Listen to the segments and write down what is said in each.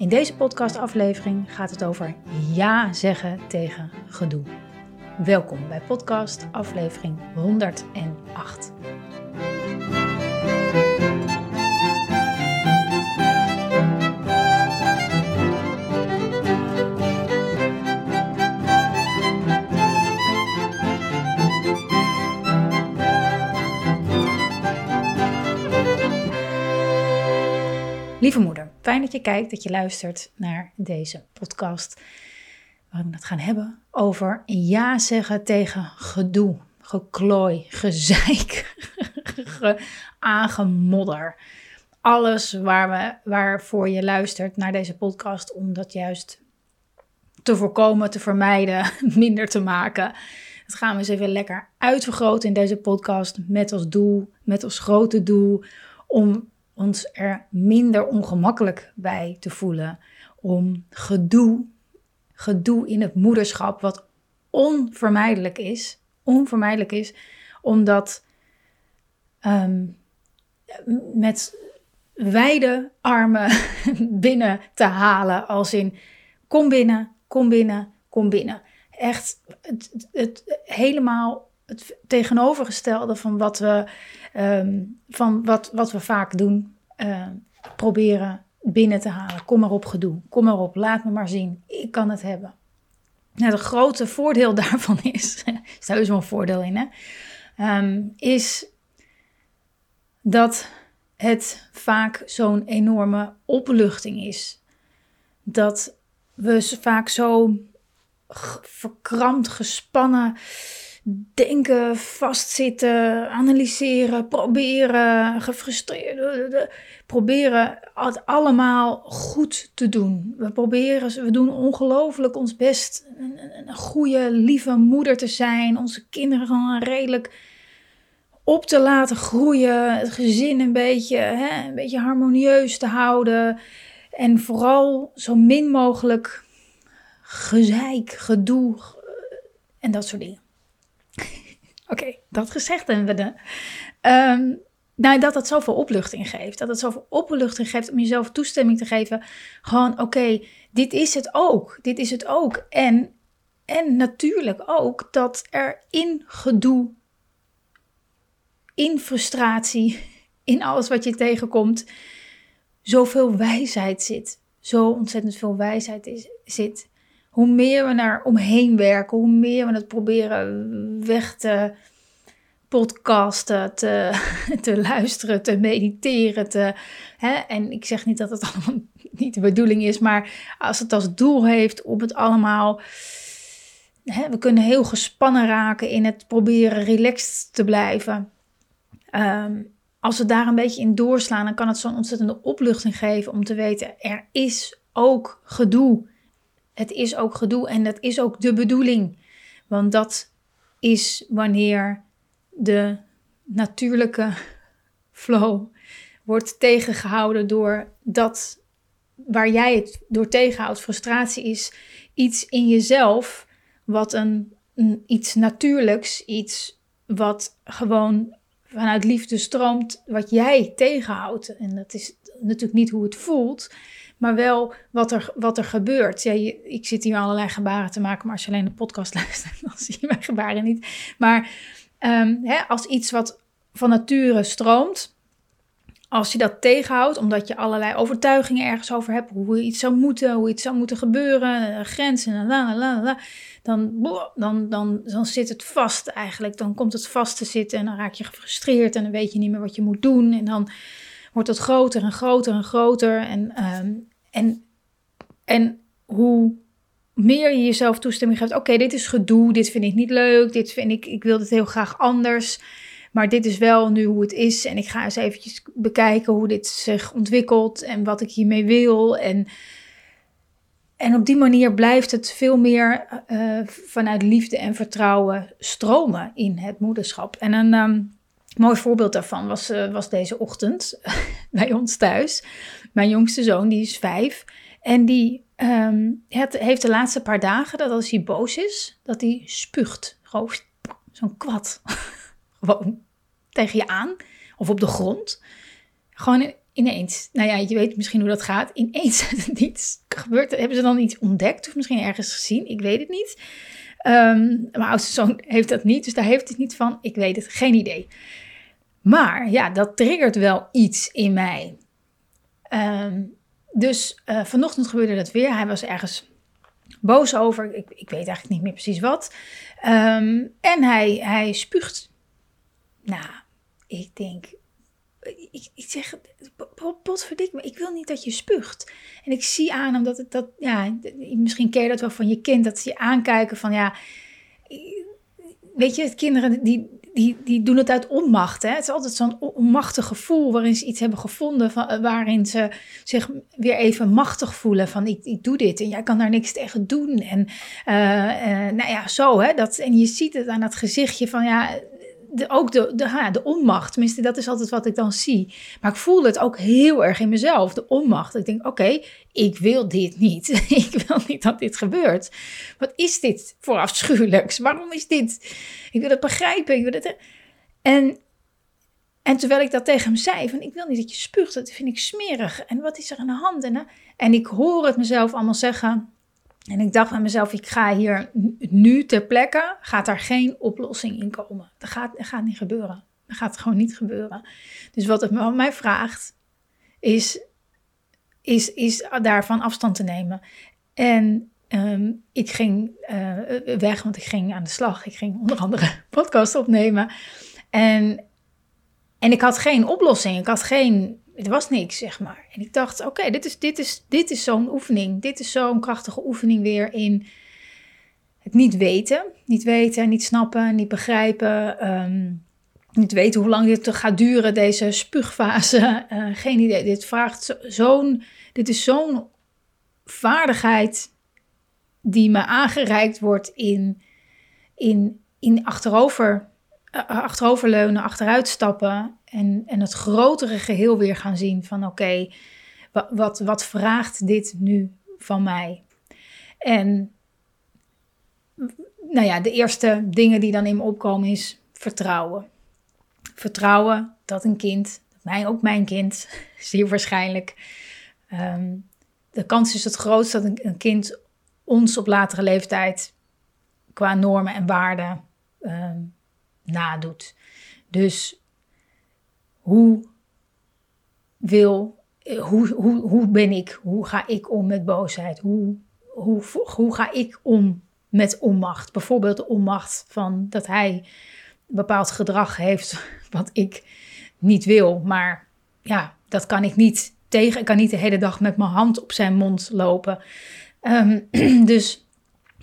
In deze podcastaflevering gaat het over ja zeggen tegen gedoe. Welkom bij podcast aflevering 108. Lieve moeder, fijn dat je kijkt, dat je luistert naar deze podcast. Waarin we het gaan hebben over ja zeggen tegen gedoe, geklooi, gezeik, aangemodder. Alles waar we, waarvoor je luistert naar deze podcast, om dat juist te voorkomen, te vermijden, minder te maken. Dat gaan we eens even lekker uitvergroten in deze podcast met als doel, met als grote doel, om ons er minder ongemakkelijk bij te voelen. Om gedoe, gedoe in het moederschap, wat onvermijdelijk is, onvermijdelijk is, omdat um, met wijde armen binnen te halen. Als in kom binnen, kom binnen, kom binnen. Echt het, het, het helemaal het tegenovergestelde van wat we, ehm, van wat, wat we vaak doen. Uh, proberen binnen te halen. Kom maar op gedoe. Kom maar op. Laat me maar zien. Ik kan het hebben. Nou, het grote voordeel daarvan is, er is wel een voordeel in, hè, um, is dat het vaak zo'n enorme opluchting is. Dat we vaak zo verkrampt, gespannen denken, vastzitten, analyseren, proberen, gefrustreerd, proberen het allemaal goed te doen. We proberen, we doen ongelooflijk ons best een, een goede, lieve moeder te zijn, onze kinderen gewoon redelijk op te laten groeien, het gezin een beetje, hè, een beetje harmonieus te houden en vooral zo min mogelijk gezeik, gedoe en dat soort dingen. Oké, dat gezegd hebben we. Um, nou, dat het zoveel opluchting geeft. Dat het zoveel opluchting geeft om jezelf toestemming te geven. Gewoon, oké, dit is het ook. Dit is het ook. En, en natuurlijk ook dat er in gedoe, in frustratie, in alles wat je tegenkomt, zoveel wijsheid zit. Zo ontzettend veel wijsheid is, zit hoe meer we naar omheen werken, hoe meer we het proberen weg te podcasten, te, te luisteren, te mediteren. Te, hè? En ik zeg niet dat het allemaal niet de bedoeling is, maar als het als doel heeft om het allemaal. Hè, we kunnen heel gespannen raken in het proberen relaxed te blijven. Um, als we daar een beetje in doorslaan, dan kan het zo'n ontzettende opluchting geven om te weten: er is ook gedoe het is ook gedoe en dat is ook de bedoeling. Want dat is wanneer de natuurlijke flow wordt tegengehouden door dat waar jij het door tegenhoudt. Frustratie is iets in jezelf wat een, een iets natuurlijks, iets wat gewoon vanuit liefde stroomt, wat jij tegenhoudt. En dat is natuurlijk niet hoe het voelt, maar wel wat er, wat er gebeurt. Ja, ik zit hier allerlei gebaren te maken, maar als je alleen de podcast luistert, dan zie je mijn gebaren niet. Maar um, hè, als iets wat van nature stroomt, als je dat tegenhoudt, omdat je allerlei overtuigingen ergens over hebt, hoe iets zou moeten, hoe iets zou moeten gebeuren, eh, grenzen, en la, la, la, dan, dan, dan, dan zit het vast eigenlijk. Dan komt het vast te zitten en dan raak je gefrustreerd en dan weet je niet meer wat je moet doen. En dan wordt het groter en groter en groter. En, um, en, en hoe meer je jezelf toestemming geeft, oké, dit is gedoe, dit vind ik niet leuk, dit vind ik, ik wil dit heel graag anders. Maar dit is wel nu hoe het is. En ik ga eens eventjes bekijken hoe dit zich ontwikkelt en wat ik hiermee wil. En, en op die manier blijft het veel meer uh, vanuit liefde en vertrouwen stromen in het moederschap. En een mooi voorbeeld daarvan was, uh, was deze ochtend bij ons thuis. Mijn jongste zoon, die is vijf. En die um, het, heeft de laatste paar dagen dat als hij boos is, dat hij spuugt. Gewoon zo'n kwad. Gewoon tegen je aan of op de grond. Gewoon ineens. Nou ja, je weet misschien hoe dat gaat. Ineens iets gebeurt. Hebben ze dan iets ontdekt of misschien ergens gezien? Ik weet het niet. Um, mijn oudste zoon heeft dat niet, dus daar heeft het niet van. Ik weet het, geen idee. Maar ja, dat triggert wel iets in mij. Um, dus uh, vanochtend gebeurde dat weer. Hij was ergens boos over. Ik, ik weet eigenlijk niet meer precies wat. Um, en hij, hij spuugt. Nou, ik denk, ik, ik zeg, potverdik me, ik wil niet dat je spuugt. En ik zie aan hem dat het, dat, ja, misschien ken je dat wel van je kind, dat ze je aankijken van, ja, weet je, kinderen die, die, die doen het uit onmacht. Hè? Het is altijd zo'n onmachtig gevoel waarin ze iets hebben gevonden, van, waarin ze zich weer even machtig voelen van, ik, ik doe dit en jij kan daar niks tegen doen. En uh, uh, nou ja, zo, hè, dat, en je ziet het aan dat gezichtje van, ja, ook de, de, ha, de onmacht, tenminste dat is altijd wat ik dan zie. Maar ik voel het ook heel erg in mezelf, de onmacht. Ik denk, oké, ik wil dit niet. ik wil niet dat dit gebeurt. Wat is dit voor afschuwelijks? Waarom is dit? Ik wil het begrijpen. Ik wil het... En, en terwijl ik dat tegen hem zei, van ik wil niet dat je spuugt, dat vind ik smerig. En wat is er aan de hand? En, en ik hoor het mezelf allemaal zeggen... En ik dacht aan mezelf, ik ga hier nu ter plekke, gaat daar geen oplossing in komen. Dat gaat, gaat niet gebeuren. Dat gaat gewoon niet gebeuren. Dus wat het mij vraagt, is, is, is daarvan afstand te nemen. En um, ik ging uh, weg, want ik ging aan de slag. Ik ging onder andere podcast opnemen. En, en ik had geen oplossing. Ik had geen er was niks, zeg maar. En ik dacht, oké, dit is, dit is, dit is zo'n oefening. Dit is zo'n krachtige oefening weer in het niet weten. Niet weten, niet snappen, niet begrijpen. Um, niet weten hoe lang dit gaat duren, deze spuugfase. Uh, geen idee. Dit vraagt zo'n, dit is zo'n vaardigheid die me aangereikt wordt in, in, in achterover achteroverleunen, achteruit stappen en, en het grotere geheel weer gaan zien van oké, wat, wat, vraagt dit nu van mij? En nou ja, de eerste dingen die dan in me opkomen is vertrouwen. Vertrouwen dat een kind, mij, ook mijn kind, zeer waarschijnlijk, um, de kans is het grootst dat een, kind ons op latere leeftijd qua normen en waarden um, nadoet. Dus hoe wil, hoe, hoe, hoe ben ik, hoe ga ik om met boosheid? Hoe, hoe, hoe ga ik om met onmacht? Bijvoorbeeld de onmacht van dat hij bepaald gedrag heeft wat ik niet wil. Maar ja, dat kan ik niet tegen. Ik kan niet de hele dag met mijn hand op zijn mond lopen. Um, dus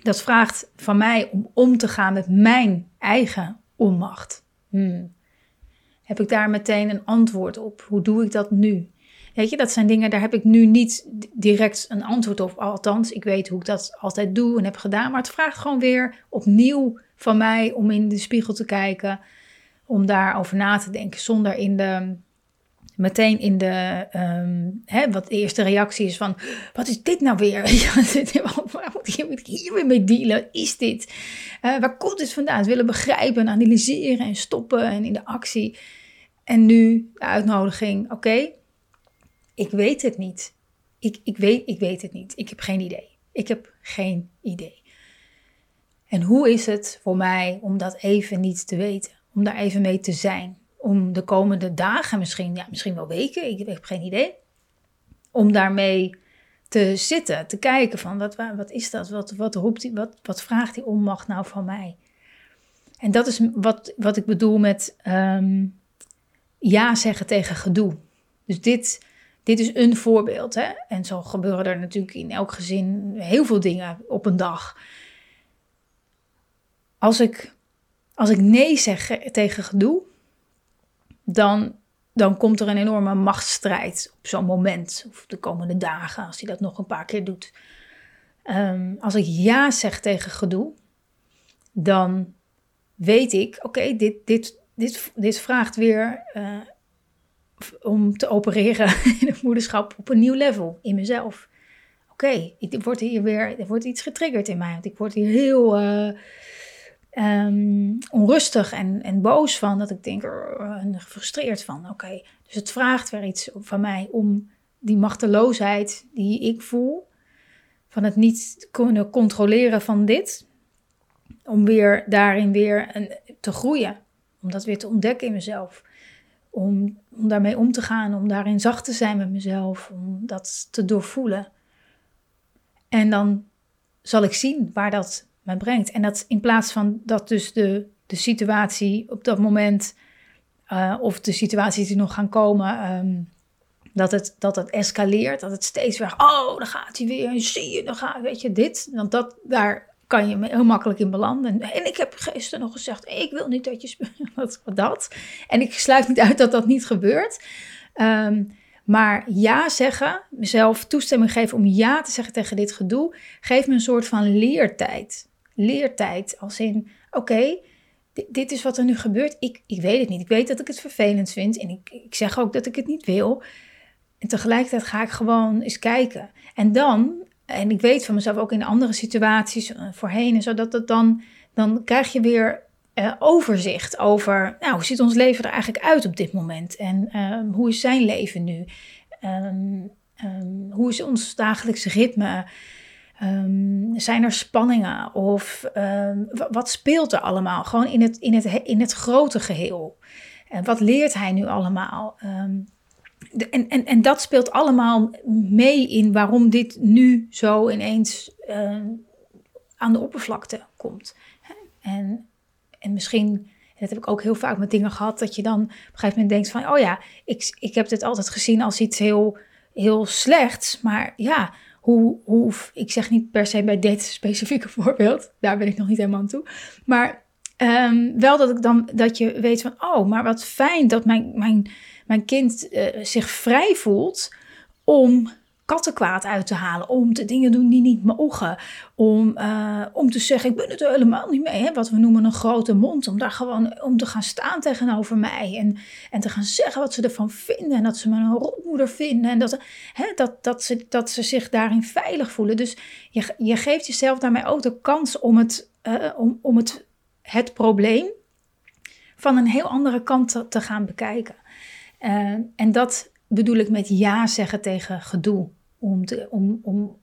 dat vraagt van mij om om te gaan met mijn eigen onmacht. Hmm. Heb ik daar meteen een antwoord op? Hoe doe ik dat nu? Weet je, dat zijn dingen, daar heb ik nu niet direct een antwoord op. Althans, ik weet hoe ik dat altijd doe en heb gedaan. Maar het vraagt gewoon weer opnieuw van mij om in de spiegel te kijken. Om daarover na te denken. Zonder in de meteen in de, um, hè, wat eerste reactie is van, wat is dit nou weer? waar moet ik hier weer mee dealen? Is dit? Uh, waar komt dit vandaan? Het willen begrijpen, analyseren en stoppen en in de actie. En nu de uitnodiging, oké, ik weet het niet. Ik, ik, weet, ik weet het niet. Ik heb geen idee. Ik heb geen idee. En hoe is het voor mij om dat even niet te weten? Om daar even mee te zijn? Om de komende dagen, misschien, ja, misschien wel weken, ik, heb geen idee, om daarmee te zitten, te kijken van wat, wat is dat, wat, wat, roept die, wat, wat vraagt die onmacht nou van mij? En dat is wat, wat ik bedoel met um, ja zeggen tegen gedoe. Dus dit, dit is een voorbeeld. Hè? En zo gebeuren er natuurlijk in elk gezin heel veel dingen op een dag. Als ik, als ik nee zeg tegen gedoe, dan, dan komt er een enorme machtsstrijd op zo'n moment. Of de komende dagen, als hij dat nog een paar keer doet. Ehm, als ik ja zeg tegen gedoe, dan weet ik, oké, dit, dit, dit, dit vraagt weer uh, om te opereren in het moederschap op een nieuw level in mezelf. Oké, okay, er wordt hier weer, er wordt iets getriggerd in mij. Want ik word hier heel uh, um, onrustig en, en boos van. Dat ik denk, en gefrustreerd van. Oké, dus het vraagt weer iets van mij om die machteloosheid die ik voel, van het niet kunnen controleren van dit, om weer daarin weer een, te groeien, om dat weer te ontdekken in mezelf, om, om daarmee om te gaan, om daarin zacht te zijn met mezelf, om dat te doorvoelen. En dan zal ik zien waar dat brengt. En dat in plaats van dat dus de, de situatie op dat moment, uh, of de situaties die nog gaan komen, um, dat het, dat het escaleert, dat het steeds weer, oh, dan gaat hij weer, zie je, dan gaat, weet je, dit. Want dat, daar kan je heel makkelijk in belanden. En ik heb gisteren nog gezegd, ik wil niet dat je dat. En ik sluit niet uit dat dat niet gebeurt. Um, maar ja zeggen, mezelf toestemming geven om ja te zeggen tegen dit gedoe, geeft me een soort van leertijd. Leertijd als in, oké, dit, is wat er nu gebeurt. Ik, ik weet het niet. Ik weet dat ik het vervelend vind en ik, ik zeg ook dat ik het niet wil. En tegelijkertijd ga ik gewoon eens kijken. En dan, en ik weet van mezelf ook in andere situaties eh, voorheen en zo, dat dan, dan krijg je weer uh, overzicht over, nou, hoe ziet ons leven er eigenlijk uit op dit moment? En uh, hoe is zijn leven nu? Um, um, hoe is ons dagelijkse ritme? Um, zijn er spanningen? Of wat speelt er allemaal? Gewoon in het, in het, in het grote geheel. En wat leert hij nu allemaal? en, en, en dat speelt allemaal mee in waarom dit nu zo ineens aan de oppervlakte komt. En, en misschien, en dat heb ik ook heel vaak met dingen gehad, dat je dan op een gegeven moment denkt van, oh ja, ik, ik heb dit altijd gezien als iets heel, heel slechts, maar ja, hoe, ik zeg niet per se bij dit specifieke voorbeeld, daar ben ik nog niet helemaal aan toe, maar um, wel dat ik dan, dat je weet van, oh, maar wat fijn dat mijn, mijn mijn kind uh, zich vrij voelt om kattenkwaad uit te halen, om te dingen doen die niet mogen, om, uh, om te zeggen ik ben het er helemaal niet mee, hè? wat we noemen een grote mond, om daar gewoon om te gaan staan tegenover mij en, en te gaan zeggen wat ze ervan vinden en dat ze me een rotmoeder vinden en dat, hè, dat, dat, ze, dat ze zich daarin veilig voelen. Dus je, je geeft jezelf daarmee ook de kans om het, uh, om, om het, het probleem van een heel andere kant te, gaan bekijken. Uh, en dat bedoel ik met ja zeggen tegen gedoe. Om, om, om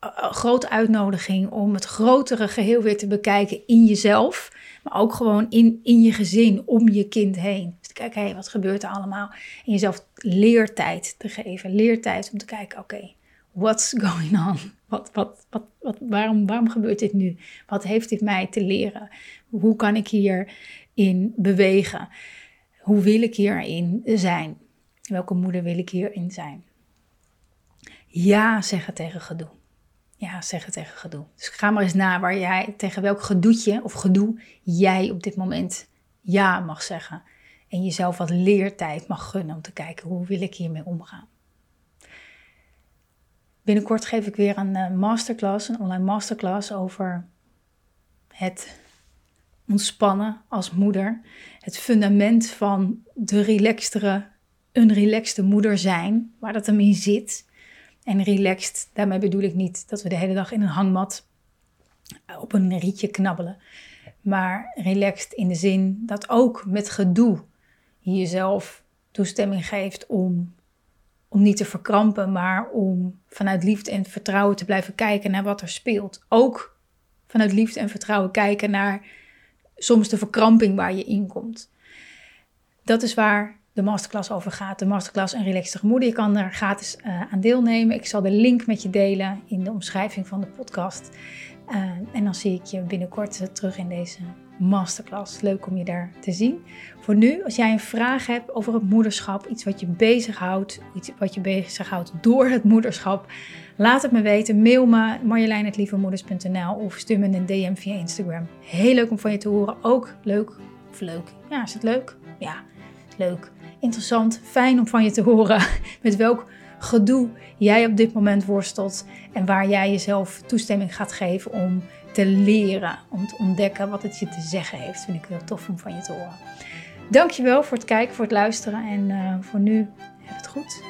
een grote uitnodiging om het grotere geheel weer te bekijken in jezelf. Maar ook gewoon in, in je gezin, om je kind heen. Dus te kijken, hé, hey, wat gebeurt er allemaal? En jezelf leertijd te geven. Leertijd om te kijken, oké, okay, what's going on? Wat, wat, wat, wat, waarom, waarom gebeurt dit nu? Wat heeft dit mij te leren? Hoe kan ik hierin bewegen? Hoe wil ik hierin zijn? Welke moeder wil ik hierin zijn? Ja zeggen tegen gedoe. Ja zeggen tegen gedoe. Dus ga maar eens na waar jij, tegen welk gedoetje of gedoe jij op dit moment ja mag zeggen. En jezelf wat leertijd mag gunnen om te kijken hoe wil ik hiermee omgaan. Binnenkort geef ik weer een eh, masterclass, een online masterclass over het ontspannen als moeder. Het fundament van de relaxtere, een relaxte moeder zijn, waar dat hem in zit. En relaxed, daarmee bedoel ik niet dat we de hele dag in een hangmat op een rietje knabbelen. Maar relaxed in de zin dat ook met gedoe je jezelf toestemming geeft om, om niet te verkrampen, maar om vanuit liefde en vertrouwen te blijven kijken naar wat er speelt. Ook vanuit liefde en vertrouwen kijken naar soms de verkramping waar je in komt. Dat is waar de masterclass over gaat. De masterclass en relaxte moeder. Je kan er gratis uh, aan deelnemen. Ik zal de link met je delen in de omschrijving van de podcast. Uh, en dan zie ik je binnenkort terug in deze masterclass. Leuk om je daar te zien. Voor nu, als jij een vraag hebt over het moederschap, iets wat je bezighoudt, iets wat je bezighoudt door het moederschap, laat het me weten. Mail me marjolein.lievemoeders.nl of stuur me een DM via Instagram. Heel leuk om van je te horen. Ook leuk, of leuk, ja, is het leuk? Ja, leuk, interessant, fijn om van je te horen met welk gedoe jij op dit moment worstelt en waar jij jezelf toestemming gaat geven om te leren, om te ontdekken wat het je te zeggen heeft. Vind ik heel tof om van je te horen. Dankjewel voor het kijken, voor het luisteren en uh, voor nu, heb het goed.